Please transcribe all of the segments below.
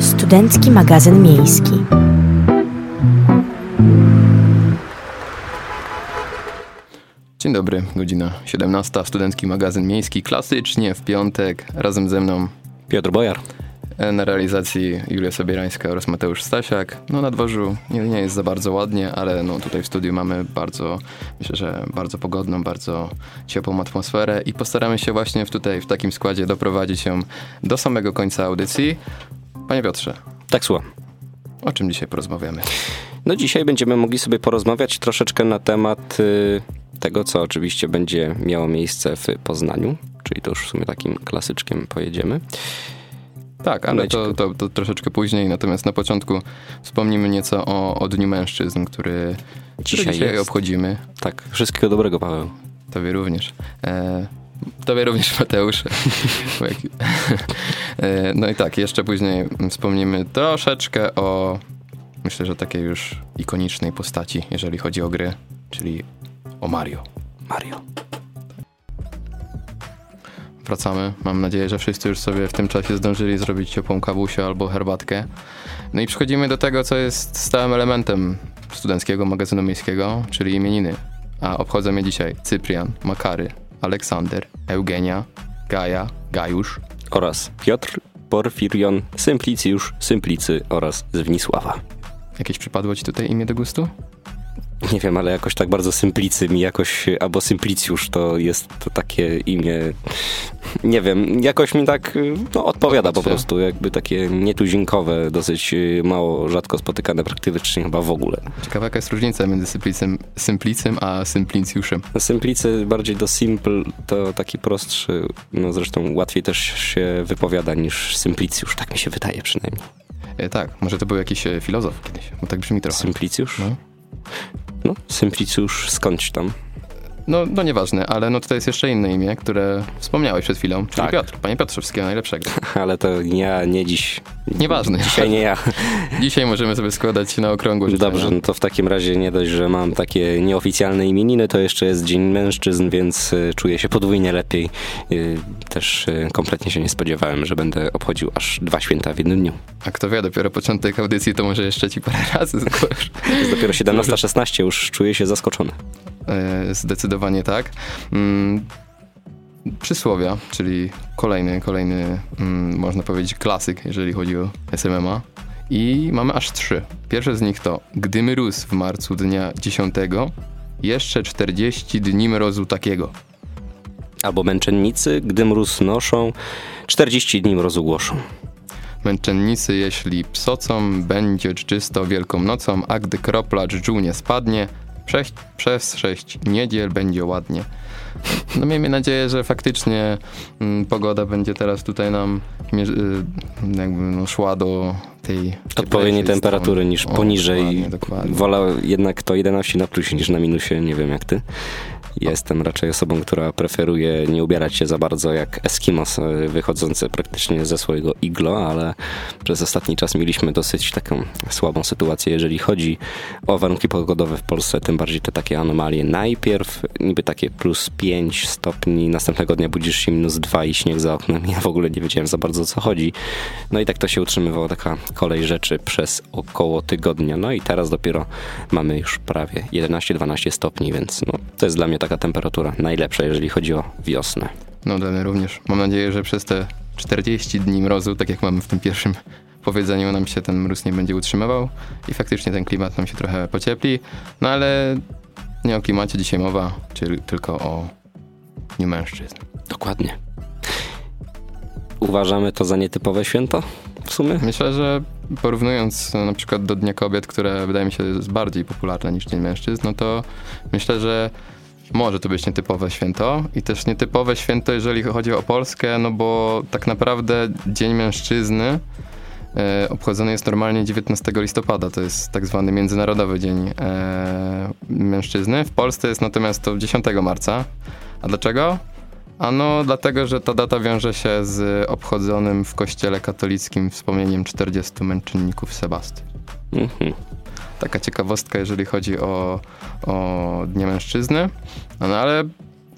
Studencki magazyn miejski. Dzień dobry, godzina 17. Studencki magazyn miejski. Klasycznie w piątek razem ze mną Piotr Bojar. E, na realizacji Julia Sobierańska oraz Mateusz Stasiak. No na dworzu nie, nie jest za bardzo ładnie, ale no tutaj w studiu mamy bardzo, myślę, że bardzo pogodną, bardzo ciepłą atmosferę i postaramy się właśnie w tutaj w takim składzie doprowadzić ją do samego końca audycji. Panie Piotrze, Tak, słucham. o czym dzisiaj porozmawiamy? No dzisiaj będziemy mogli sobie porozmawiać troszeczkę na temat y, tego, co oczywiście będzie miało miejsce w Poznaniu, czyli to już w sumie takim klasyczkiem pojedziemy. Tak, ale to, to, to troszeczkę później, natomiast na początku wspomnimy nieco o, o Dniu Mężczyzn, który Dzisiaj dzisiaj obchodzimy. Tak, wszystkiego dobrego, Paweł. Tobie również. E, tobie również, Mateusz. E, no i tak, jeszcze później wspomnimy troszeczkę o, myślę, że takiej już ikonicznej postaci, jeżeli chodzi o gry, czyli o Mario. Mario. Wracamy. Mam nadzieję, że wszyscy już sobie w tym czasie zdążyli zrobić ciepłą kawusię albo herbatkę. No i przechodzimy do tego, co jest stałym elementem studenckiego magazynu miejskiego, czyli imieniny. A obchodzą je dzisiaj Cyprian, Makary, Aleksander, Eugenia, Gaja, Gajusz, Oraz Piotr, Porfirion, Symplicjusz, Symplicy oraz Zbnisława. Jakieś przypadło ci tutaj imię do gustu? Nie wiem, ale jakoś tak bardzo Symplicy mi jakoś, albo Symplicjusz to jest to takie imię, nie wiem, jakoś mi tak no, odpowiada po prostu, jakby takie nietuzinkowe, dosyć mało, rzadko spotykane praktycznie chyba w ogóle. Ciekawa jaka jest różnica między Symplicem, Symplicem a Symplincjuszem. Simplicy bardziej do simple to taki prostszy, no zresztą łatwiej też się wypowiada niż Symplicjusz, tak mi się wydaje przynajmniej. E, tak, może to był jakiś e, filozof kiedyś, bo tak brzmi trochę. Symplicjusz? No. No, Symplicjusz skądś tam. No, no nieważne, ale no tutaj jest jeszcze inne imię, które wspomniałeś przed chwilą, czyli Tak. Piotr. Panie Piotrze, wszystkiego najlepszego. Ale to ja, nie dziś. Nieważne. Dzisiaj nie ja. Dzisiaj możemy sobie składać na okrągło życzenia. Dobrze, no to w takim razie nie dość, że mam takie nieoficjalne imieniny, to jeszcze jest Dzień Mężczyzn, więc y, czuję się podwójnie lepiej. Y, Też y, kompletnie się nie spodziewałem, że będę obchodził aż dwa święta w jednym dniu. A kto wie, dopiero początek audycji, to może jeszcze ci parę razy zgłoszę. Jest dopiero 17.16, już czuję się zaskoczony. E, Zdecydowanie tak. Mm, Przysłowia, czyli kolejny, kolejny, mm, można powiedzieć, klasyk, jeżeli chodzi o SMMA. I mamy aż trzy. Pierwsze z nich to, gdy mróz w marcu dnia 10, jeszcze 40 dni mrozu takiego. Albo męczennicy, gdy mróz noszą, 40 dni mrozu głoszą. Męczennicy, jeśli psocą, będzie czysto wielką nocą, a gdy kropla dżdżu nie spadnie, przez, przez sześć niedziel będzie ładnie. No miejmy nadzieję, że faktycznie mm, pogoda będzie teraz tutaj nam y, jakby no, szła do tej Odpowiedniej temperatury strony. niż O, poniżej. Dokładnie, dokładnie. Wolę jednak to 11 na plusie niż na minusie, nie wiem jak ty. Jestem raczej osobą, która preferuje nie ubierać się za bardzo jak Eskimos e, wychodzący praktycznie ze swojego iglo, ale przez ostatni czas mieliśmy dosyć taką słabą sytuację, jeżeli chodzi o warunki pogodowe w Polsce, tym bardziej te takie anomalie. Najpierw niby takie plus 5 stopni, następnego dnia budzisz się minus 2 i śnieg za oknem. Ja w ogóle nie wiedziałem za bardzo o co chodzi. No i tak to się utrzymywało, taka kolej rzeczy przez około tygodnia. No i teraz dopiero mamy już prawie 11-12 stopni, więc no, to jest dla mnie taka temperatura najlepsza, jeżeli chodzi o wiosnę. No dla mnie również. Mam nadzieję, że przez te 40 dni mrozu, tak jak mamy w tym pierwszym powiedzeniu, nam się ten mróz nie będzie utrzymywał i faktycznie ten klimat nam się trochę pociepli. No ale nie o klimacie dzisiaj mowa, czyli tylko o Dniu Mężczyzn. Dokładnie. Uważamy to za nietypowe święto w sumie? Myślę, że porównując na przykład do Dnia Kobiet, które wydaje mi się jest bardziej popularne niż Dzień Mężczyzn, no to myślę, że może to być nietypowe święto i też nietypowe święto, jeżeli chodzi o Polskę, no bo tak naprawdę Dzień Mężczyzny e, obchodzony jest normalnie 19 listopada, to jest tak zwany Międzynarodowy Dzień e, Mężczyzny. W Polsce jest natomiast to 10 marca. A dlaczego? Ano dlatego, że ta data wiąże się z obchodzonym w kościele katolickim wspomnieniem 40 męczenników Sebasty. Mhm. Taka ciekawostka, jeżeli chodzi o, o Dnie Mężczyzny. No ale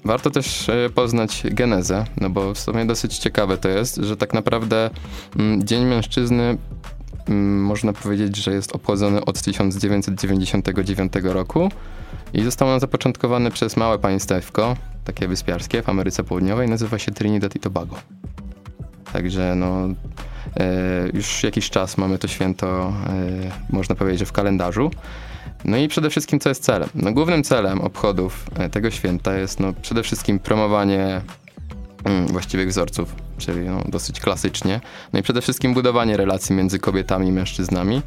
warto też e, poznać genezę, no bo w sumie dosyć ciekawe to jest, że tak naprawdę mm, Dzień Mężczyzny mm, można powiedzieć, że jest obchodzony od 1999 roku i został on zapoczątkowany przez małe państewko, takie wyspiarskie w Ameryce Południowej, nazywa się Trinidad i Tobago. Także no, już jakiś czas mamy to święto, e, można powiedzieć, w kalendarzu. No i przede wszystkim co jest celem? No głównym celem obchodów e, tego święta jest no przede wszystkim promowanie właściwych wzorców, czyli no, dosyć klasycznie. No i przede wszystkim budowanie relacji między kobietami i mężczyznami.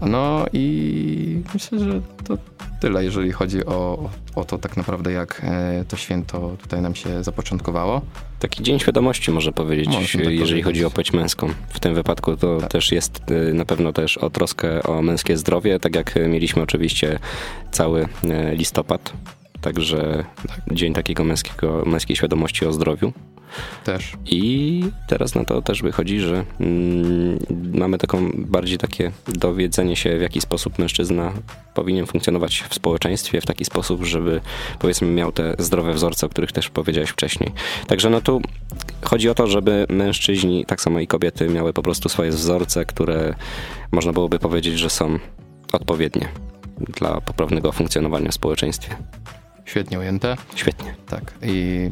No i myślę, że to tyle, jeżeli chodzi o, o to tak naprawdę, jak e, to święto tutaj nam się zapoczątkowało. Taki dzień świadomości, można powiedzieć, można tak jeżeli powiedzieć. chodzi o płeć męską. W tym wypadku to tak. też jest e, na pewno też o troskę o męskie zdrowie, tak jak mieliśmy oczywiście cały e, listopad. Także tak. dzień takiego męskiego, męskiej świadomości o zdrowiu. Też. I teraz na to też wychodzi, że mm, mamy taką bardziej takie dowiedzenie się, w jaki sposób mężczyzna powinien funkcjonować w społeczeństwie, w taki sposób, żeby powiedzmy miał te zdrowe wzorce, o których też powiedziałeś wcześniej. Także no tu chodzi o to, żeby mężczyźni, tak samo i kobiety, miały po prostu swoje wzorce, które można byłoby powiedzieć, że są odpowiednie dla poprawnego funkcjonowania w społeczeństwie. Świetnie ujęte. Świetnie. Tak. I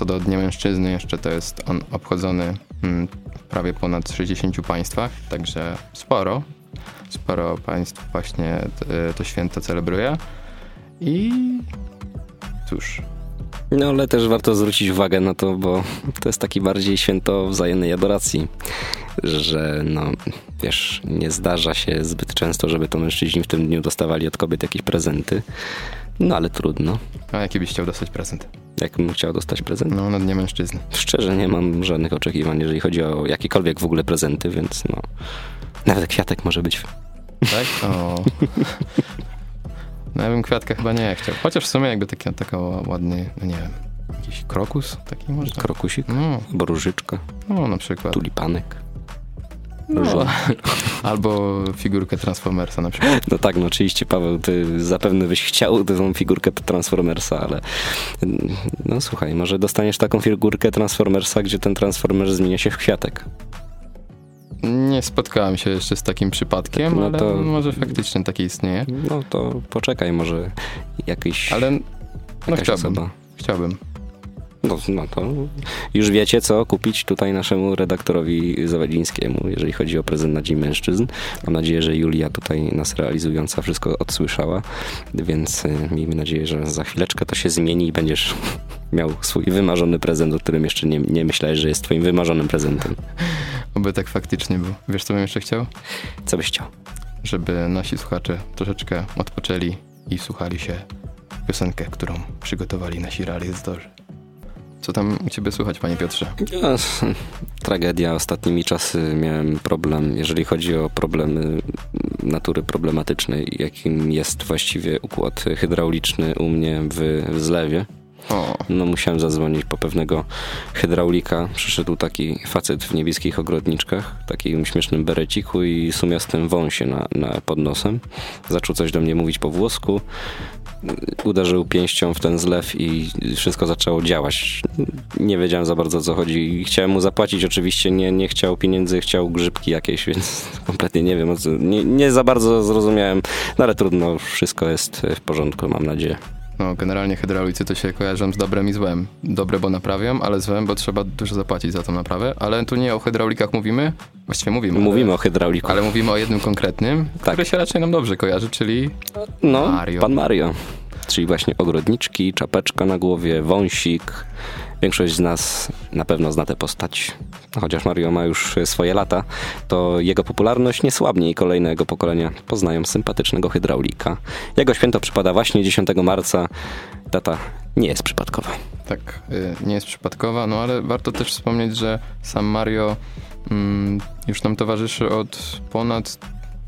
co do Dnia Mężczyzny, jeszcze to jest on obchodzony mm, w prawie ponad 60 państwach, także sporo. Sporo państw właśnie to święto celebruje. I cóż, no ale też warto zwrócić uwagę na to, bo to jest taki bardziej święto wzajemnej adoracji, że no wiesz, nie zdarza się zbyt często, żeby to mężczyźni w tym dniu dostawali od kobiet jakieś prezenty. No ale trudno. A jaki byś chciał dostać prezent? Jakbym chciał dostać prezent? No, na Dnie Mężczyzny. Szczerze nie mam żadnych oczekiwań, jeżeli chodzi o jakiekolwiek w ogóle prezenty, więc no... Nawet kwiatek może być. Tak? O. No ja bym kwiatka chyba nie chciał. Chociaż w sumie jakby taki, taka ładny, no nie wiem, jakiś krokus taki może? Krokusik? No. Albo różyczka. No na przykład. Tulipanek. No, albo figurkę Transformersa na przykład. No tak, no oczywiście Paweł, ty zapewne byś chciał tę figurkę Transformersa, ale no słuchaj, może dostaniesz taką figurkę Transformersa, gdzie ten Transformers zmienia się w kwiatek. Nie spotkałem się jeszcze z takim przypadkiem, no ale to, może faktycznie taki istnieje. No to poczekaj, może jakiś. Ale no chciałbym. Osoba. Chciałbym. No, no to już wiecie, co kupić tutaj naszemu redaktorowi Zawadzińskiemu, jeżeli chodzi o prezent na Dzień Mężczyzn. Mam nadzieję, że Julia tutaj nas realizująca wszystko odsłyszała, więc y, miejmy nadzieję, że za chwileczkę to się zmieni i będziesz miał swój wymarzony prezent, o którym jeszcze nie, nie myślałeś, że jest twoim wymarzonym prezentem. Oby tak faktycznie był. Wiesz, co bym jeszcze chciał? Co byś chciał? Żeby nasi słuchacze troszeczkę odpoczęli i słuchali się piosenkę, którą przygotowali nasi realizatorzy. Co tam u ciebie słychać, panie Piotrze? Ja, tragedia. Ostatnimi czasy miałem problem, jeżeli chodzi o problemy natury problematycznej, jakim jest właściwie układ hydrauliczny u mnie w, w zlewie. No musiałem zadzwonić po pewnego hydraulika. Przyszedł taki facet w niebieskich ogrodniczkach, takim śmiesznym bereciku i sumiastym wąsie na, na pod nosem. Zaczął coś do mnie mówić po włosku uderzył pięścią w ten zlew i wszystko zaczęło działać. Nie wiedziałem za bardzo o co chodzi. Chciałem mu zapłacić, oczywiście nie, nie chciał pieniędzy, chciał grzybki jakieś, więc kompletnie nie wiem, nie, nie za bardzo zrozumiałem, no ale trudno, wszystko jest w porządku, mam nadzieję. No, generalnie hydraulicy to się kojarzą z dobrem i złem. Dobre, bo naprawiam, ale złem, bo trzeba dużo zapłacić za tą naprawę. Ale tu nie o hydraulikach mówimy. Właściwie mówimy. Mówimy ale, o hydrauliku. Ale mówimy o jednym konkretnym, tak. który się raczej nam dobrze kojarzy, czyli no, Mario. Pan Mario. Czyli właśnie ogrodniczki, czapeczka na głowie, wąsik. Większość z nas na pewno zna tę postać. Chociaż Mario ma już swoje lata, to jego popularność nie słabnie i kolejnego pokolenia poznają sympatycznego hydraulika. Jego święto przypada właśnie 10 marca. Data nie jest przypadkowa. Tak, y, nie jest przypadkowa, no ale warto też wspomnieć, że sam Mario mm, już nam towarzyszy od ponad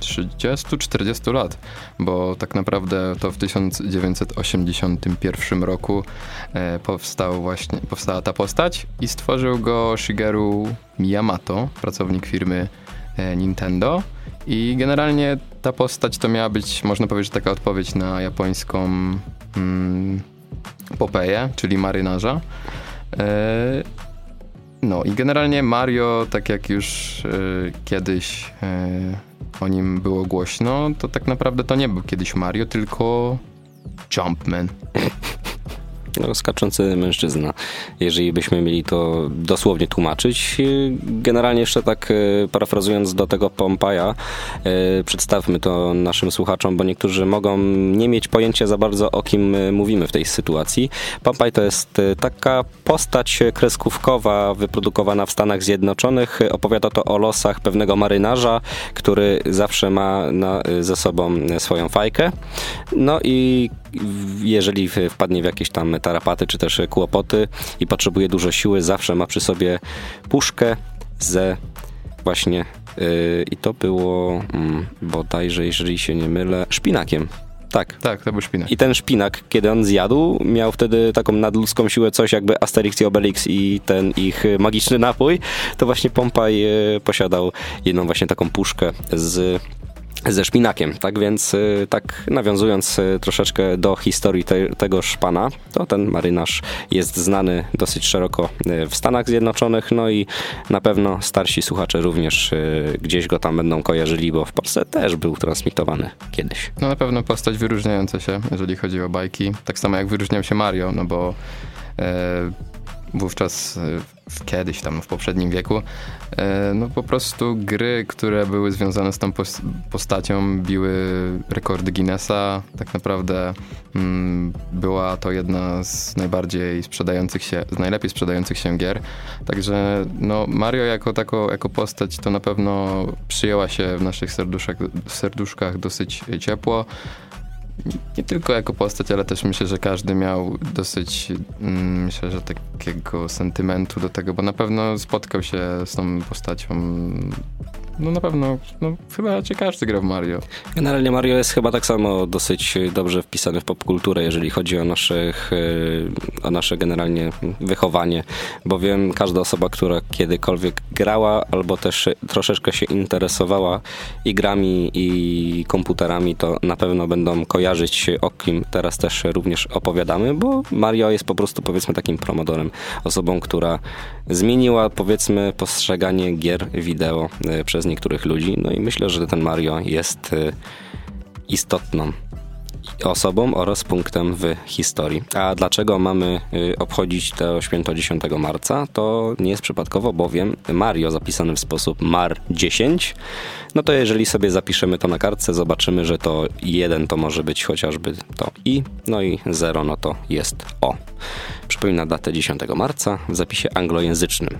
30-40 lat, bo tak naprawdę to w 1981 roku e, powstał właśnie, powstała ta postać i stworzył go Shigeru Miyamoto, pracownik firmy e, Nintendo. I generalnie ta postać to miała być, można powiedzieć, taka odpowiedź na japońską mm, Popeję, czyli marynarza. E, no i generalnie Mario, tak jak już e, kiedyś e, o nim było głośno, to tak naprawdę to nie był kiedyś Mario, tylko Jumpman. No, skaczący mężczyzna, jeżeli byśmy mieli to dosłownie tłumaczyć. Generalnie jeszcze tak e, parafrazując do tego Pompaja, e, przedstawmy to naszym słuchaczom, bo niektórzy mogą nie mieć pojęcia za bardzo o kim mówimy w tej sytuacji. Pompaj to jest taka postać kreskówkowa wyprodukowana w Stanach Zjednoczonych. Opowiada to o losach pewnego marynarza, który zawsze ma na, ze sobą swoją fajkę. No i jeżeli wpadnie w jakieś tam tarapaty czy też kłopoty i potrzebuje dużo siły, zawsze ma przy sobie puszkę ze właśnie yy, i to było yy, bodajże, jeżeli się nie mylę, szpinakiem. Tak. Tak, to był szpinak. I ten szpinak, kiedy on zjadł, miał wtedy taką nadludzką siłę, coś jakby Asterix i Obelix i ten ich magiczny napój, to właśnie Pompaj posiadał jedną właśnie taką puszkę z ze szpinakiem. Tak więc, y, tak nawiązując y, troszeczkę do historii te, tegoż pana, to ten marynarz jest znany dosyć szeroko y, w Stanach Zjednoczonych, no i na pewno starsi słuchacze również gdzieś go tam będą kojarzyli, bo w Polsce też był transmitowany kiedyś. No na pewno postać wyróżniająca się, jeżeli chodzi o bajki. Tak samo jak wyróżniał się Mario, no bo e, wówczas kiedyś tam w poprzednim wieku, e, no po prostu gry, które były związane z tą postacią biły rekordy Guinnessa. Tak naprawdę mm, była to jedna z najbardziej sprzedających się, z najlepiej sprzedających się gier. Także no Mario jako, tako, jako postać to na pewno przyjęła się w naszych serduszkach dosyć ciepło nie tylko jako postać, ale też myślę, że każdy miał dosyć, mm, myślę, że takiego sentymentu do tego, bo na pewno spotkał się z tą postacią no na pewno, no chyba raczej każdy gra w Mario. Generalnie Mario jest chyba tak samo dosyć dobrze wpisany w popkulturę, jeżeli chodzi o, naszych, e, o nasze generalnie wychowanie, bowiem każda osoba, która kiedykolwiek grała albo też troszeczkę się interesowała i grami i komputerami, to na pewno będą kojarzyć o kim teraz też również opowiadamy, bo Mario jest po prostu powiedzmy takim promodorem, osobą, która zmieniła powiedzmy postrzeganie gier wideo e, przez niektórych ludzi. No i myślę, że ten Mario jest y, istotną osobą oraz punktem w historii. A dlaczego mamy y, obchodzić to święto 10 marca? To nie jest przypadkowo, bowiem Mario zapisany w sposób Mar 10 no to jeżeli sobie zapiszemy to na kartce, zobaczymy, że to 1 to może być chociażby to i, no i 0 no to jest o. Przypomina datę 10 marca w zapisie anglojęzycznym.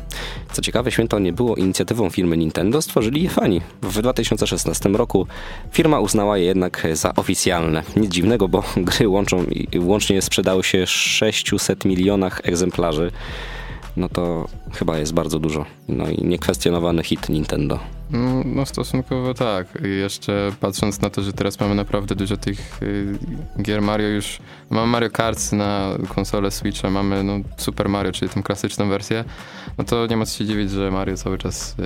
Co ciekawe, święto nie było inicjatywą firmy Nintendo, stworzyli je fani. W 2016 roku firma uznała je jednak za oficjalne. Nic dziwnego, bo gry łączą, łącznie sprzedały się 600 milionach egzemplarzy no to chyba jest bardzo dużo. No i niekwestionowany hit Nintendo. No, no stosunkowo tak. Jeszcze patrząc na to, że teraz mamy naprawdę dużo tych y, gier Mario już, mamy Mario Kart na konsolę Switcha, mamy no, Super Mario, czyli tę klasyczną wersję, no to nie ma co się dziwić, że Mario cały czas,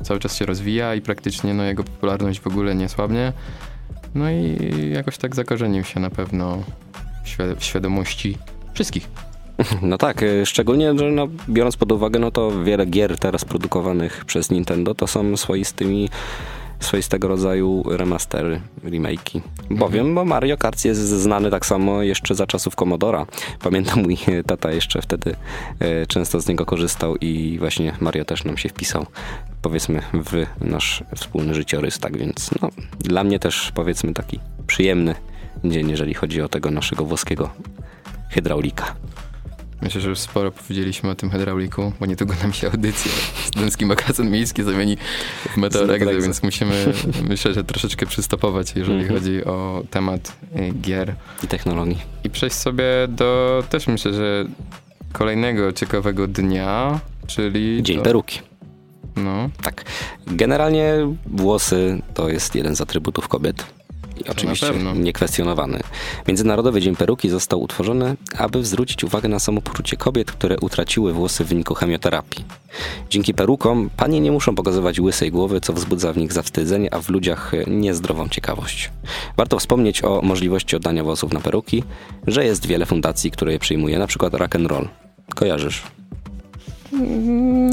y, cały czas się rozwija i praktycznie no, jego popularność w ogóle nie słabnie. No i jakoś tak zakorzenił się na pewno w świadomości wszystkich. No tak, y, szczególnie, że no, biorąc pod uwagę, no to wiele gier teraz produkowanych przez Nintendo to są swoistymi swoistego rodzaju remastery, remake'i. Bowiem, mhm. bo Mario Kart jest znany tak samo jeszcze za czasów Commodora. Pamiętam mój tata jeszcze wtedy e, często z niego korzystał i właśnie Mario też nam się wpisał powiedzmy w nasz wspólny życiorys, tak więc no, dla mnie też powiedzmy taki przyjemny dzień, jeżeli chodzi o tego naszego włoskiego hydraulika. Myślę, że już sporo powiedzieliśmy o tym hydrauliku, bo niedługo nam się audycja Studencki Magazyn Miejski zamieni w więc musimy, myślę, że troszeczkę przystopować, jeżeli mm -hmm. chodzi o temat y, gier. I technologii. I przejść sobie do, też myślę, że kolejnego ciekawego dnia, czyli... Dzień to... peruki. No. Tak. Generalnie włosy to jest jeden z atrybutów kobiet oczywiście pewno. niekwestionowany. Międzynarodowy Dzień Peruki został utworzony, aby zwrócić uwagę na samopoczucie kobiet, które utraciły włosy w wyniku chemioterapii. Dzięki perukom panie nie muszą pokazywać łysej głowy, co wzbudza w nich zawstydzenie, a w ludziach niezdrową ciekawość. Warto wspomnieć o możliwości oddania włosów na peruki, że jest wiele fundacji, które je przyjmuje, na przykład Rock and Roll. Kojarzysz?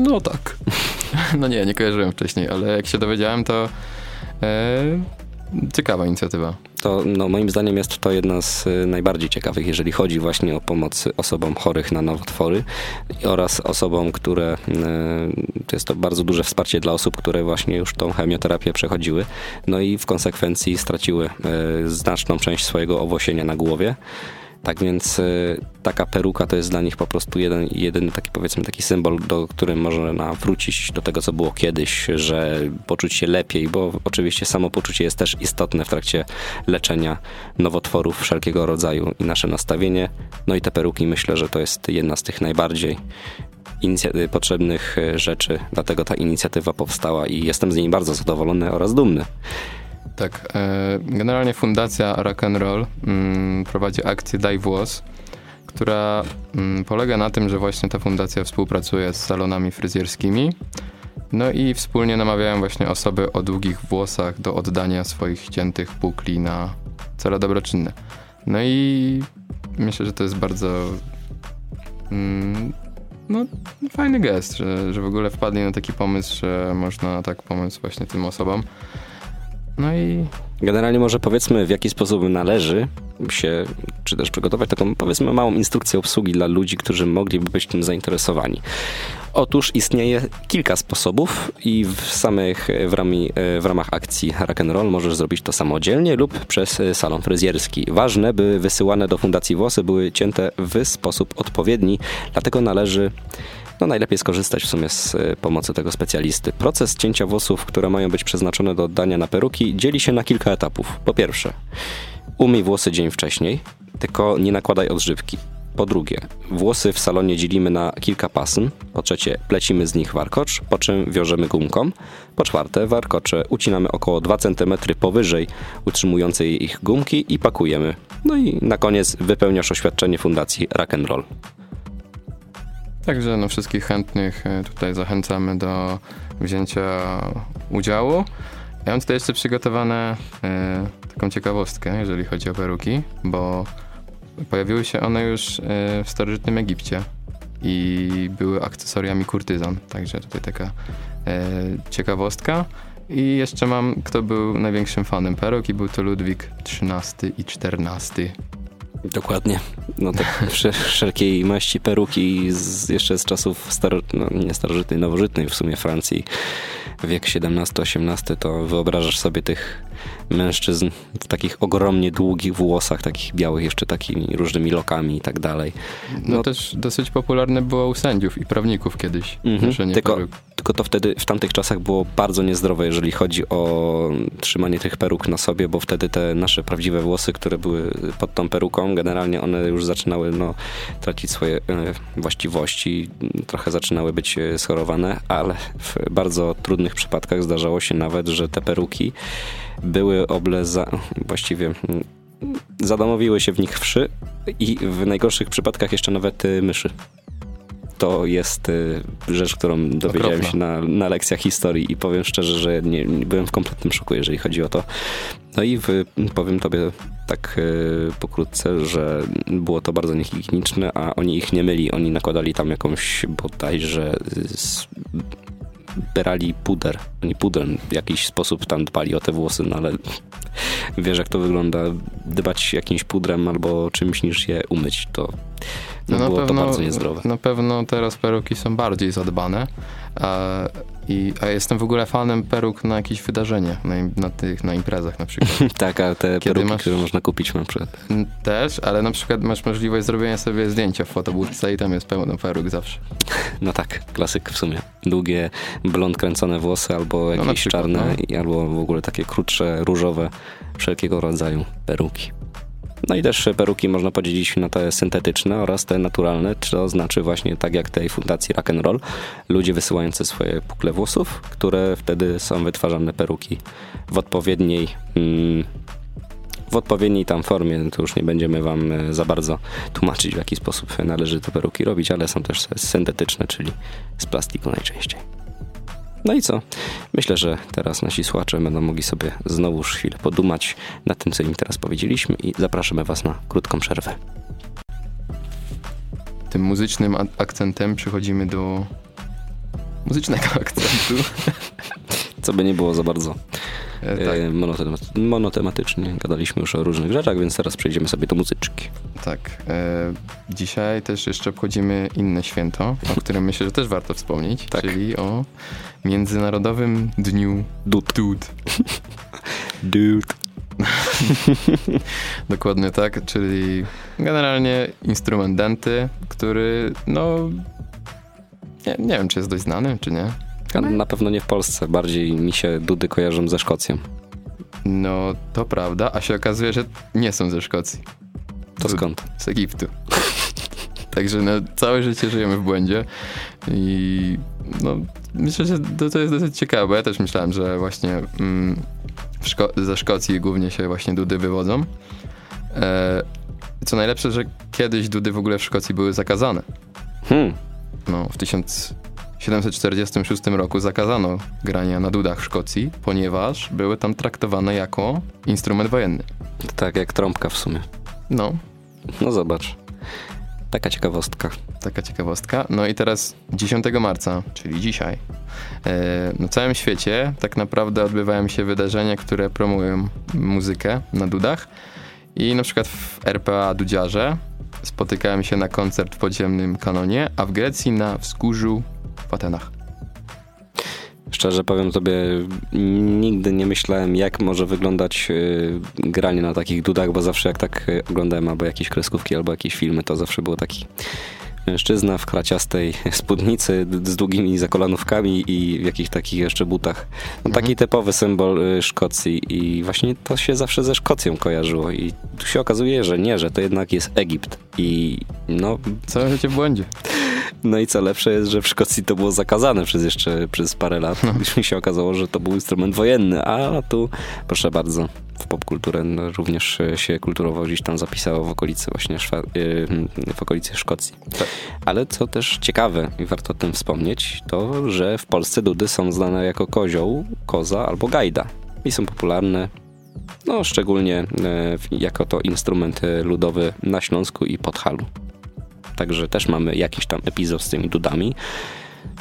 No tak. No nie, nie kojarzyłem wcześniej, ale jak się dowiedziałem, to e, ciekawa inicjatywa. To no, moim zdaniem jest to jedna z y, najbardziej ciekawych, jeżeli chodzi właśnie o pomoc osobom chorych na nowotwory oraz osobom, które y, to jest to bardzo duże wsparcie dla osób, które właśnie już tą chemioterapię przechodziły, no i w konsekwencji straciły y, znaczną część swojego owłosienia na głowie. Tak więc y, taka peruka to jest dla nich po prostu jeden, jeden taki powiedzmy taki symbol, do którym można wrócić do tego, co było kiedyś, że poczuć się lepiej, bo oczywiście samopoczucie jest też istotne w trakcie leczenia nowotworów wszelkiego rodzaju i nasze nastawienie. No i te peruki myślę, że to jest jedna z tych najbardziej potrzebnych y, rzeczy, dlatego ta inicjatywa powstała i jestem z niej bardzo zadowolony oraz dumny. Tak, e, generalnie fundacja Rock and Roll mm, prowadzi akcję Daj Włos, która mm, polega na tym, że właśnie ta fundacja współpracuje z salonami fryzjerskimi, no i wspólnie namawiają właśnie osoby o długich włosach do oddania swoich ściętych pukli na cele dobroczynne. No i myślę, że to jest bardzo mm, no, fajny gest, że, że w ogóle wpadli na taki pomysł, że można tak pomóc właśnie tym osobom. No i Generalnie może powiedzmy, w jaki sposób należy się, czy też przygotować taką, powiedzmy, małą instrukcję obsługi dla ludzi, którzy mogliby być tym zainteresowani. Otóż istnieje kilka sposobów i w samych, w, rami, w ramach akcji Rock and Roll możesz zrobić to samodzielnie lub przez salon fryzjerski. Ważne, by wysyłane do fundacji włosy były cięte w sposób odpowiedni, dlatego należy no najlepiej skorzystać w sumie z e, pomocy tego specjalisty. Proces cięcia włosów, które mają być przeznaczone do oddania na peruki, dzieli się na kilka etapów. Po pierwsze, umyj włosy dzień wcześniej, tylko nie nakładaj odżywki. Po drugie, włosy w salonie dzielimy na kilka pasm. Po trzecie, plecimy z nich warkocz, po czym wiążemy gumką. Po czwarte, warkocze ucinamy około 2 cm powyżej utrzymującej ich gumki i pakujemy. No i na koniec wypełniasz oświadczenie fundacji Rock and Roll. Także no, wszystkich chętnych e, tutaj zachęcamy do wzięcia udziału. Ja mam tutaj jeszcze przygotowane e, taką ciekawostkę, jeżeli chodzi o peruki, bo pojawiły się one już e, w starożytnym Egipcie i były akcesoriami kurtyzan. Także tutaj taka ciekawostka. I jeszcze mam, kto był największym fanem peruk i był to Ludwik XIII i XIV. Dokładnie. No tak wszelkiej maści peruki z, jeszcze z czasów staro, no, nie starożytnej, nowożytnej w sumie Francji, wiek XVII-XVIII, to wyobrażasz sobie tych mężczyzn w takich ogromnie długich włosach, takich białych, jeszcze takimi różnymi lokami i tak dalej. No, no też dosyć popularne było u sędziów i prawników kiedyś. Mhm, tylko, tylko to wtedy, w tamtych czasach było bardzo niezdrowe, jeżeli chodzi o trzymanie tych peruk na sobie, bo wtedy te nasze prawdziwe włosy, które były pod tą peruką, generalnie one już zaczynały no, tracić swoje e, właściwości, trochę zaczynały być e, schorowane, ale w bardzo trudnych przypadkach zdarzało się nawet, że te peruki były obleza, właściwie mm, zadomowiły się w nich wszy i w najgorszych przypadkach jeszcze nawet y, myszy. To jest y, rzecz, którą dowiedziałem Okropna. się na, na lekcjach historii i powiem szczerze, że nie, nie byłem w kompletnym szoku, jeżeli chodzi o to. No i w, powiem tobie tak y, pokrótce, że było to bardzo niehigieniczne, a oni ich nie myli. Oni nakładali tam jakąś bodajże brali puder. Oni pudrem w jakiś sposób tam dbali o te włosy, no ale wiesz jak to wygląda. Dbać jakimś pudrem albo czymś niż je umyć, to, no, no było pewno, to bardzo niezdrowe. Na pewno teraz peruki są bardziej zadbane. A, i, a jestem w ogóle fanem peruk na jakieś wydarzenie, na, na tych, na imprezach na przykład. tak, a te Kiedy peruki, masz, które można kupić na przykład. Też, ale na przykład masz możliwość zrobienia sobie zdjęcia w fotobudce i tam jest pełno peruk zawsze. No tak, klasyk w sumie. Długie, blond kręcone włosy albo no jakieś no przykład, czarne, no. albo w ogóle takie krótsze, różowe, wszelkiego rodzaju peruki. No i też peruki można podzielić na te syntetyczne oraz te naturalne, to znaczy właśnie tak jak tej fundacji Rock and Roll, ludzie wysyłający swoje pukle włosów, które wtedy są wytwarzane peruki w odpowiedniej mm, w odpowiedniej tam formie. To już nie będziemy wam e, za bardzo tłumaczyć, w jaki sposób należy te peruki robić, ale są też syntetyczne, czyli z plastiku najczęściej. No i co? Myślę, że teraz nasi słuchacze będą mogli sobie znowu chwilę podumać nad tym, co im teraz powiedzieliśmy i zapraszamy Was na krótką przerwę. Tym muzycznym akcentem przechodzimy do muzycznego akcentu. Co by nie było za bardzo e, tak. E, monotematycznie. Gadaliśmy już o różnych rzeczach, więc teraz przejdziemy sobie do muzyczki. Tak. E, dzisiaj też jeszcze obchodzimy inne święto, o którym myślę, że też warto wspomnieć, tak. czyli o Międzynarodowym Dniu Dud. Dud. Dud. Dokładnie tak, czyli generalnie instrument denty, który no nie, nie wiem, czy jest dość znany, czy nie. Na pewno nie w Polsce, bardziej mi się dudy kojarzą ze Szkocją. No, to prawda, a się okazuje, że nie są ze Szkocji. To skąd? Z Egiptu. Także no, całe życie żyjemy w błędzie i no, myślę, że to, to jest dosyć ciekawe, ja też myślałem, że właśnie mm, Szko ze Szkocji głównie się właśnie dudy wywodzą. E, co najlepsze, że kiedyś dudy w ogóle w Szkocji były zakazane. Hmm. No, w 1746 roku zakazano grania na dudach w Szkocji, ponieważ były tam traktowane jako instrument wojenny. Tak, jak trąbka w sumie. No. No zobacz. Taka ciekawostka. Taka ciekawostka. No i teraz 10 marca, czyli dzisiaj, e, na całym świecie tak naprawdę odbywają się wydarzenia, które promują muzykę na dudach. I na przykład w RPA Dudziarze spotykałem się na koncert w podziemnym kanonie, a w Grecji na wzgórzu w Atenach. Szczerze powiem tobie, nigdy nie myślałem, jak może wyglądać yy, granie na takich dudach, bo zawsze jak tak y, oglądałem albo jakieś kreskówki, albo jakieś filmy, to zawsze było taki mężczyzna w kraciastej spódnicy z długimi zakolanówkami i w jakichś takich jeszcze butach. No, taki mhm. typowy symbol y, Szkocji i właśnie to się zawsze ze Szkocją kojarzyło i tu się okazuje, że nie, że to jednak jest Egipt i no... Całe życie w błędzie. No i co lepsze jest, że w Szkocji to było zakazane przez jeszcze przez parę lat, no. mi się okazało, że to był instrument wojenny, a tu proszę bardzo, w popkulturę również się kulturowo gdzieś tam zapisało w okolicy właśnie y, w okolicy Szkocji. Tak. Ale co też ciekawe i warto o tym wspomnieć, to że w Polsce dudy są znane jako kozioł, koza albo gajda i są popularne no, szczególnie e, jako to instrument ludowy na Śląsku i Podhalu. Także też mamy jakiś tam epizod z tymi dudami,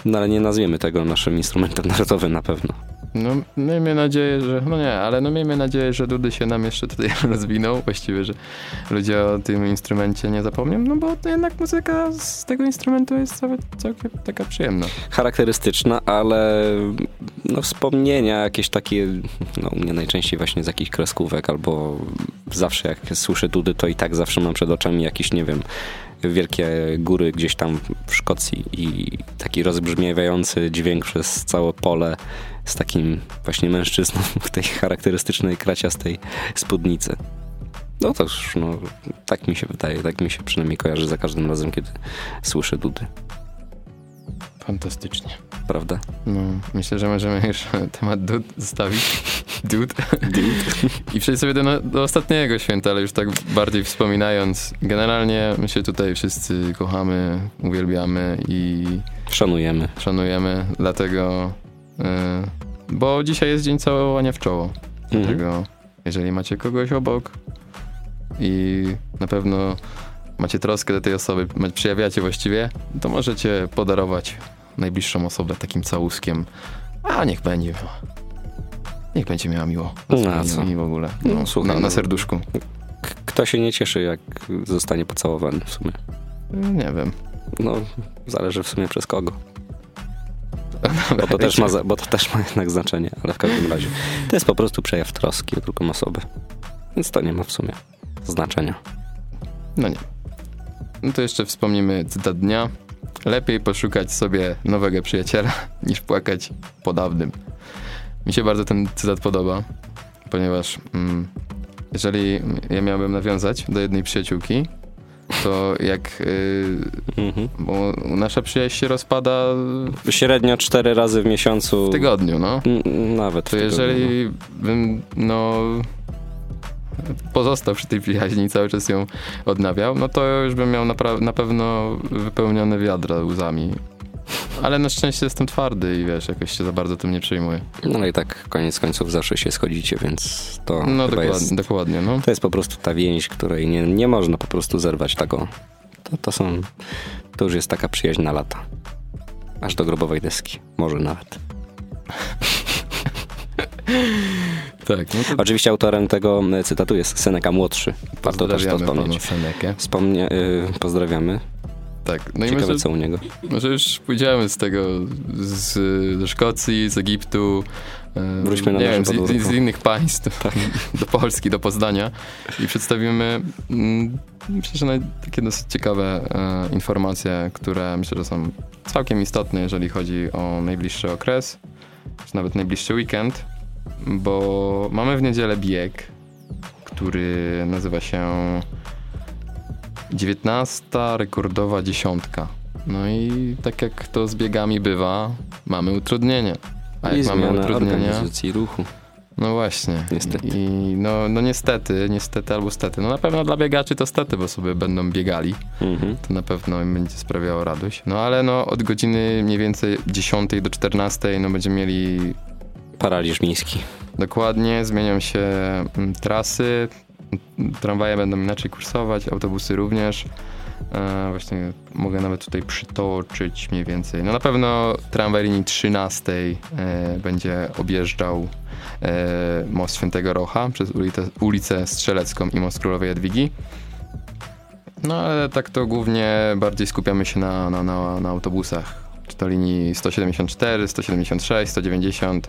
no ale nie nazwiemy tego naszym instrumentem narodowym na pewno. No, miejmy nadzieję, że. No nie, ale no miejmy nadzieję, że Dudy się nam jeszcze tutaj rozwiną. Właściwie, że ludzie o tym instrumencie nie zapomnią, no bo jednak muzyka z tego instrumentu jest całkiem taka przyjemna. Charakterystyczna, ale no wspomnienia jakieś takie, no u mnie najczęściej właśnie z jakichś kreskówek, albo zawsze jak słyszę Dudy, to i tak zawsze mam przed oczami jakiś, nie wiem, wielkie góry gdzieś tam w Szkocji i taki rozbrzmiewający dźwięk przez całe pole z takim właśnie mężczyzną w tej charakterystycznej kraciastej spódnicy. No to już, no, tak mi się wydaje, tak mi się przynajmniej kojarzy za każdym razem, kiedy słyszę dudy. Fantastycznie. Prawda? No, myślę, że możemy już temat dud zostawić. Dud. I przejść sobie do, do, ostatniego święta, ale już tak bardziej wspominając. Generalnie my się tutaj wszyscy kochamy, uwielbiamy i... Szanujemy. Szanujemy, dlatego... Yy, bo dzisiaj jest dzień całowania w czoło. Mhm. Dlatego jeżeli macie kogoś obok i na pewno macie troskę do tej osoby, przejawiacie właściwie, to możecie podarować najbliższą osobę takim całuskiem. A niech będzie. Niech będzie miała miło. No, co? Mi w ogóle. No, no, słuchaj, na, na no. serduszku. Kto się nie cieszy, jak zostanie pocałowany w sumie? Nie wiem. No, zależy w sumie przez kogo. Bo to, też ma, bo to też ma jednak znaczenie, ale w każdym razie to jest po prostu przejaw troski o drugą osobę. Więc to nie ma w sumie znaczenia. No nie. No to jeszcze wspomnimy cytat dnia. Lepiej poszukać sobie nowego przyjaciela, niż płakać po dawnym. Mi się bardzo ten cytat podoba, ponieważ mm, jeżeli ja miałbym nawiązać do jednej przyjaciółki, to jak yy, bo nasza przyjaźń się rozpada średnio cztery razy w miesiącu w tygodniu, no. N nawet to jeżeli no. bym no pozostał przy tej przyjaźni i cały czas ją odnawiał, no to już bym miał napra- na pewno wypełnione wiadra łzami. Ale na szczęście jestem twardy i wiesz, jakoś się za bardzo tym nie przejmuję. No i tak koniec końców zawsze się schodzicie, więc to No dokładnie, jest, dokładnie, no. to jest po prostu ta więź, której nie, nie można po prostu zerwać tego. To, to są, to już jest taka przyjaźń na lata. Aż do grobowej deski, może nawet. Tak, no to Oczywiście autorem tego e, cytatu jest Seneca młodszy. Warto też to wspomnieć. Senekę. Wspomnie, y, pozdrawiamy. Tak, no i Ciekawe może, co u niego. może już pójdziemy z tego, z, ze Szkocji, z Egiptu, e, Wróćmy na wiem, z, z, innych państw do Polski, do Poznania i przedstawimy mm, myślę, że takie dosyć ciekawe e, informacje, które myślę, że są całkiem istotne, jeżeli chodzi o najbliższy okres, czy nawet najbliższy weekend, bo mamy w niedzielę bieg, który nazywa się 19 rekordowa dziesiątka. No i tak jak to z biegami bywa, mamy utrudnienie. A I jak mamy zmiana utrudnienia, organizacji ruchu. no właśnie. Niestety. I no, no niestety, niestety albo stety. No na pewno dla biegaczy to stety, bo sobie będą biegali. Mhm. To na pewno im będzie sprawiało radość. No ale no od godziny mniej więcej 10 do 14 no będziemy mieli Paraliż miejski. Dokładnie, zmienią się mm, trasy, tramwaje będą inaczej kursować, autobusy również. E, właśnie mogę nawet tutaj przytoczyć mniej więcej. No na pewno tramwaj linii 13 e, będzie objeżdżał e, most Świętego Rocha przez ulicę, ulicę Strzelecką i most Królowej Jadwigi. No ale tak to głównie bardziej skupiamy się na, na, na, na autobusach. Czy to linii 174, 176, 190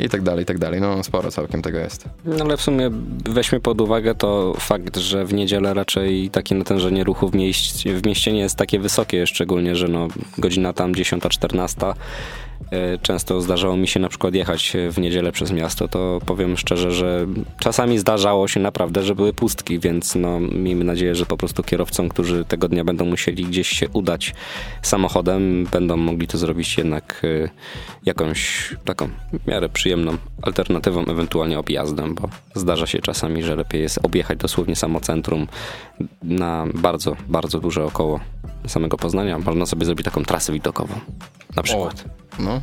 i tak dalej, i tak dalej. No sporo całkiem tego jest. No ale w sumie weźmy pod uwagę to fakt, że w niedzielę raczej takie natężenie ruchu w mieście, w mieście nie jest takie wysokie, szczególnie, że no godzina tam 10-14. e, Często zdarzało mi się na przykład jechać w niedzielę przez miasto, to powiem szczerze, że czasami zdarzało się naprawdę, że były pustki, więc no miejmy nadzieję, że po prostu kierowcom, którzy tego dnia będą musieli gdzieś się udać samochodem, będą mogli to zrobić jednak e, jakąś taką miarę przyjemną alternatywą, ewentualnie objazdem, bo zdarza się czasami, że lepiej jest objechać dosłownie samo centrum na bardzo, bardzo duże około samego Poznania. Można sobie zrobić taką trasę widokową. Na przykład. No.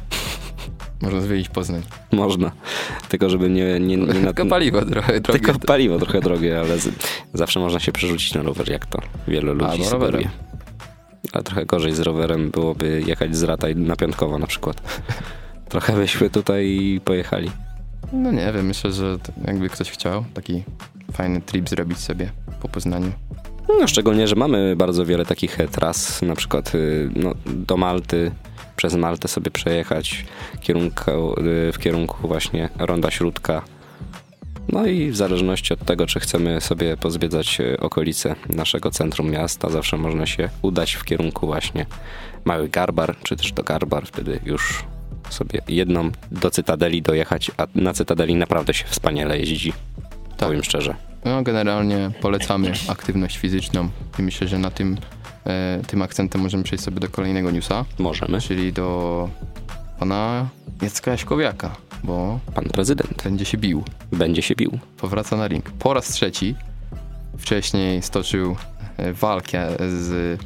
Można zwiedzić Poznań. Można. Tylko żeby nie... nie, nie na, Tylko paliwo trochę drogie. tylko paliwo trochę drogie, ale z, zawsze można się przerzucić na rower, jak to wielu ludzi sugeruje. rowerem. Ale trochę gorzej z rowerem byłoby jechać z Rataj na Piątkowo na przykład. Trochę byśmy tutaj pojechali. No nie wiem, myślę, że jakby ktoś chciał taki fajny trip zrobić sobie po Poznaniu. No, szczególnie, że mamy bardzo wiele takich e, tras, na przykład y, no, do Malty, przez Maltę sobie przejechać kierunku, y, w kierunku właśnie Ronda Śródka. No i w zależności od tego, czy chcemy sobie pozwiedzać y, okolice naszego centrum miasta, zawsze można się udać w kierunku właśnie Mały Garbar, czy też do Garbar, wtedy już sobie jedną do Cytadeli dojechać, a na Cytadeli naprawdę się wspaniale jeździ, Tak. powiem szczerze. No generalnie polecamy aktywność fizyczną i myślę, że na tym, e, tym akcentem możemy przejść sobie do kolejnego newsa, Możemy. czyli do pana Jacka Jaśkowiaka, bo Pan prezydent będzie się bił. będzie się bił. powraca na ring. Po raz trzeci. Wcześniej stoczył e, walkę z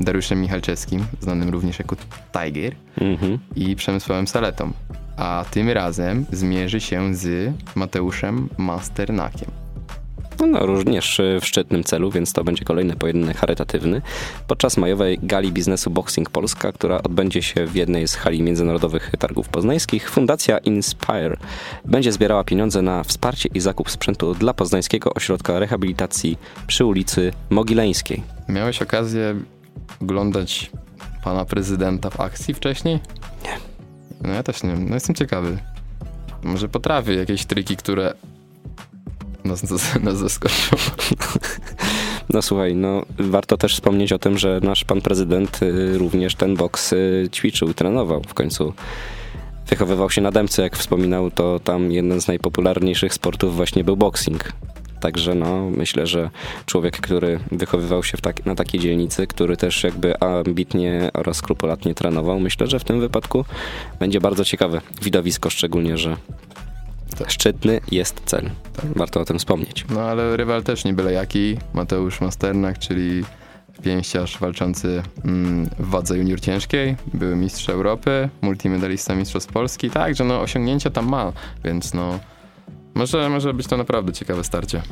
Dariuszem Michalczewskim, znanym również jako Tiger, Mhm. i Przemysławem Saletą. A tym razem zmierzy się z Mateuszem Masternakiem. No, również w szczytnym celu, więc to będzie kolejny pojedynek charytatywny. Podczas majowej gali biznesu Boxing Polska, która odbędzie się w jednej z hali międzynarodowych targów poznańskich, Fundacja Inspire będzie zbierała pieniądze na wsparcie i zakup sprzętu dla Poznańskiego Ośrodka Rehabilitacji przy ulicy Mogileńskiej. Miałeś okazję oglądać pana prezydenta w akcji wcześniej? Nie. No ja też nie wiem. No jestem ciekawy. Może potrafi jakieś triki, które nas, nas zaskoczą. No słuchaj, no warto też wspomnieć o tym, że nasz pan prezydent y, również ten boks y, ćwiczył trenował. W końcu wychowywał się na Dębce, jak wspominał, to tam jeden z najpopularniejszych sportów właśnie był boxing. Także no, myślę, że człowiek, który wychowywał się tak, na takiej dzielnicy, który też jakby ambitnie oraz skrupulatnie trenował, myślę, że w tym wypadku będzie bardzo ciekawe widowisko, szczególnie, że Tak. Szczytny jest cel. Tak. Warto o tym wspomnieć. No ale rywal też nie byle jaki. Mateusz Masternak, czyli pięściarz walczący mm, w wadze junior ciężkiej, były mistrz Europy, multimedalista mistrzostw Polski, także no osiągnięcia tam ma, więc no może, może być to naprawdę ciekawe starcie.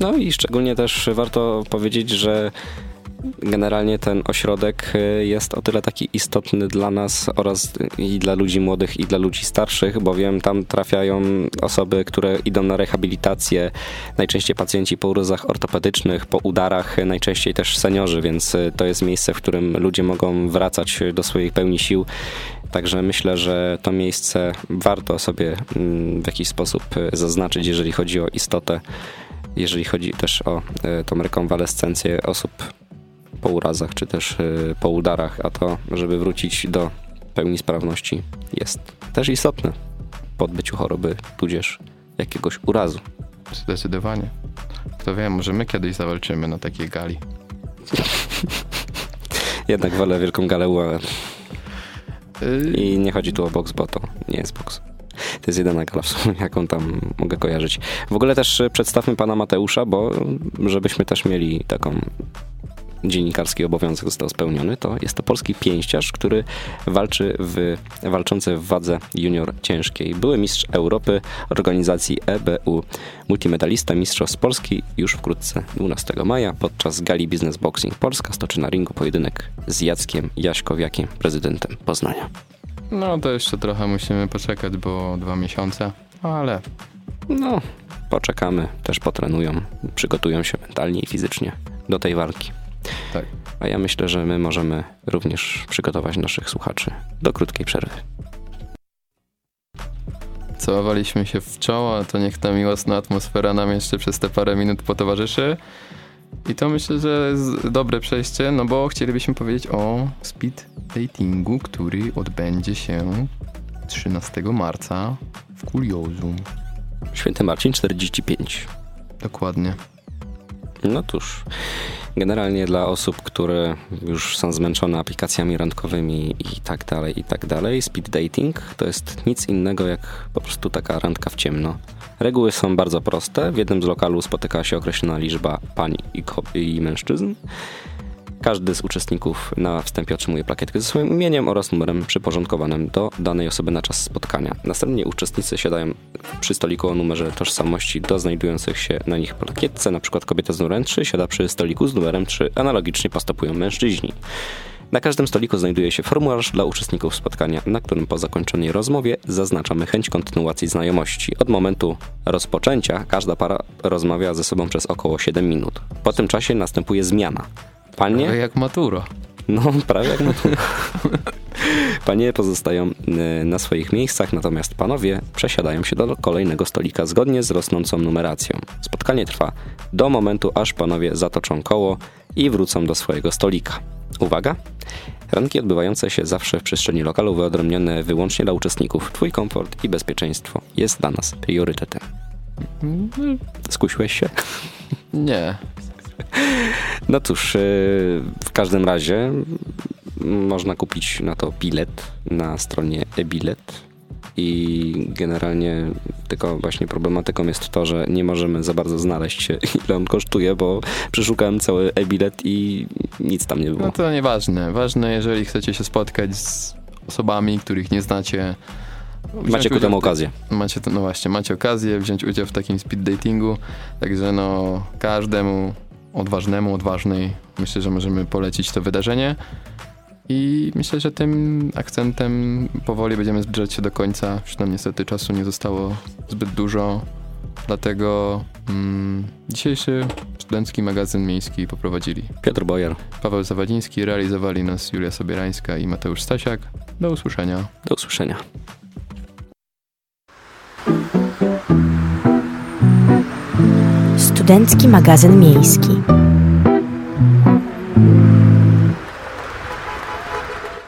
No i szczególnie też warto powiedzieć, że generalnie ten ośrodek y, jest o tyle taki istotny dla nas oraz i dla ludzi młodych i dla ludzi starszych, bowiem tam trafiają osoby, które idą na rehabilitację, najczęściej pacjenci po urozach ortopedycznych, po udarach, najczęściej też seniorzy, więc y, to jest miejsce, w którym ludzie mogą wracać do swojej pełni sił. Także myślę, że to miejsce warto sobie mm, w jakiś sposób y, zaznaczyć, jeżeli chodzi o istotę, jeżeli chodzi też o tą rekonwalescencję osób po urazach czy też y, po udarach, a to, żeby wrócić do pełni sprawności jest też istotne po odbyciu choroby, tudzież jakiegoś urazu. Zdecydowanie. Kto wie, może my kiedyś zawalczymy na takiej gali. Jednak wolę wielką galę UAE. I nie chodzi tu o boks, bo to nie jest boks. To jest jedyna sumie, jaką tam mogę kojarzyć. W ogóle też przedstawmy pana Mateusza, bo żebyśmy też mieli taką dziennikarski obowiązek został spełniony, to jest to polski pięściarz, który walczy w, walczący w wadze junior ciężkiej. Były mistrz Europy organizacji EBU, multimedalista mistrzostw Polski już wkrótce 12 maja podczas gali Business Boxing Polska stoczy na ringu pojedynek z Jackiem Jaśkowiakiem, prezydentem Poznania. No to jeszcze trochę musimy poczekać, bo dwa miesiące, ale... No, poczekamy, też potrenują, przygotują się mentalnie i fizycznie do tej walki. Tak. A ja myślę, że my możemy również przygotować naszych słuchaczy do krótkiej przerwy. Całowaliśmy się w czoło, to niech ta miłosna atmosfera nam jeszcze przez te parę minut potowarzyszy. I to myślę, że jest dobre przejście, no bo chcielibyśmy powiedzieć o speed datingu, który odbędzie się 13 marca w Kuriozum. Święty Marcin 45. Dokładnie. No cóż, generalnie dla osób, które już są zmęczone aplikacjami randkowymi i tak dalej, i tak dalej, speed dating to jest nic innego jak po prostu taka randka w ciemno. Reguły są bardzo proste. W jednym z lokalu spotyka się określona liczba pań i, i mężczyzn. Każdy z uczestników na wstępie otrzymuje plakietkę ze swoim imieniem oraz numerem przyporządkowanym do danej osoby na czas spotkania. Następnie uczestnicy siadają przy stoliku o numerze tożsamości do znajdujących się na nich plakietce, przykład kobieta z numerem 3 siada przy stoliku z numerem 3, analogicznie postępują mężczyźni. Na każdym stoliku znajduje się formularz dla uczestników spotkania, na którym po zakończonej rozmowie zaznaczamy chęć kontynuacji znajomości. Od momentu rozpoczęcia każda para rozmawia ze sobą przez około 7 minut. Po tym czasie następuje zmiana. Panie? Prawie jak matura. No, prawie jak matura. Panie pozostają y, na swoich miejscach, natomiast panowie przesiadają się do kolejnego stolika zgodnie z rosnącą numeracją. Spotkanie trwa do momentu, aż panowie zatoczą koło i wrócą do swojego stolika. Uwaga! Ranki odbywające się zawsze w przestrzeni lokalu wyodrębnione wyłącznie dla uczestników. Twój komfort i bezpieczeństwo jest dla nas priorytetem. Mm, skusiłeś się? Nie. No cóż, y, w każdym razie można kupić na to bilet na stronie e-bilet i generalnie tylko właśnie problematyką jest to, że nie możemy za bardzo znaleźć się, ile on kosztuje, bo przeszukałem cały e-bilet i nic tam nie było. No to nieważne. Ważne, jeżeli chcecie się spotkać z osobami, których nie znacie, Macie ku temu okazję. Macie, no właśnie, macie okazję wziąć udział w takim speed datingu, także no każdemu odważnemu, odważnej myślę, że możemy polecić to wydarzenie. I myślę, że tym akcentem powoli będziemy zbliżać się do końca. Już nam niestety czasu nie zostało zbyt dużo. Dlatego mm, dzisiejszy studencki magazyn miejski poprowadzili Piotr Bojer, Paweł Zawadiński, realizowali nas Julia Sobierańska i Mateusz Stasiak. Do usłyszenia. Do usłyszenia. Studencki magazyn miejski.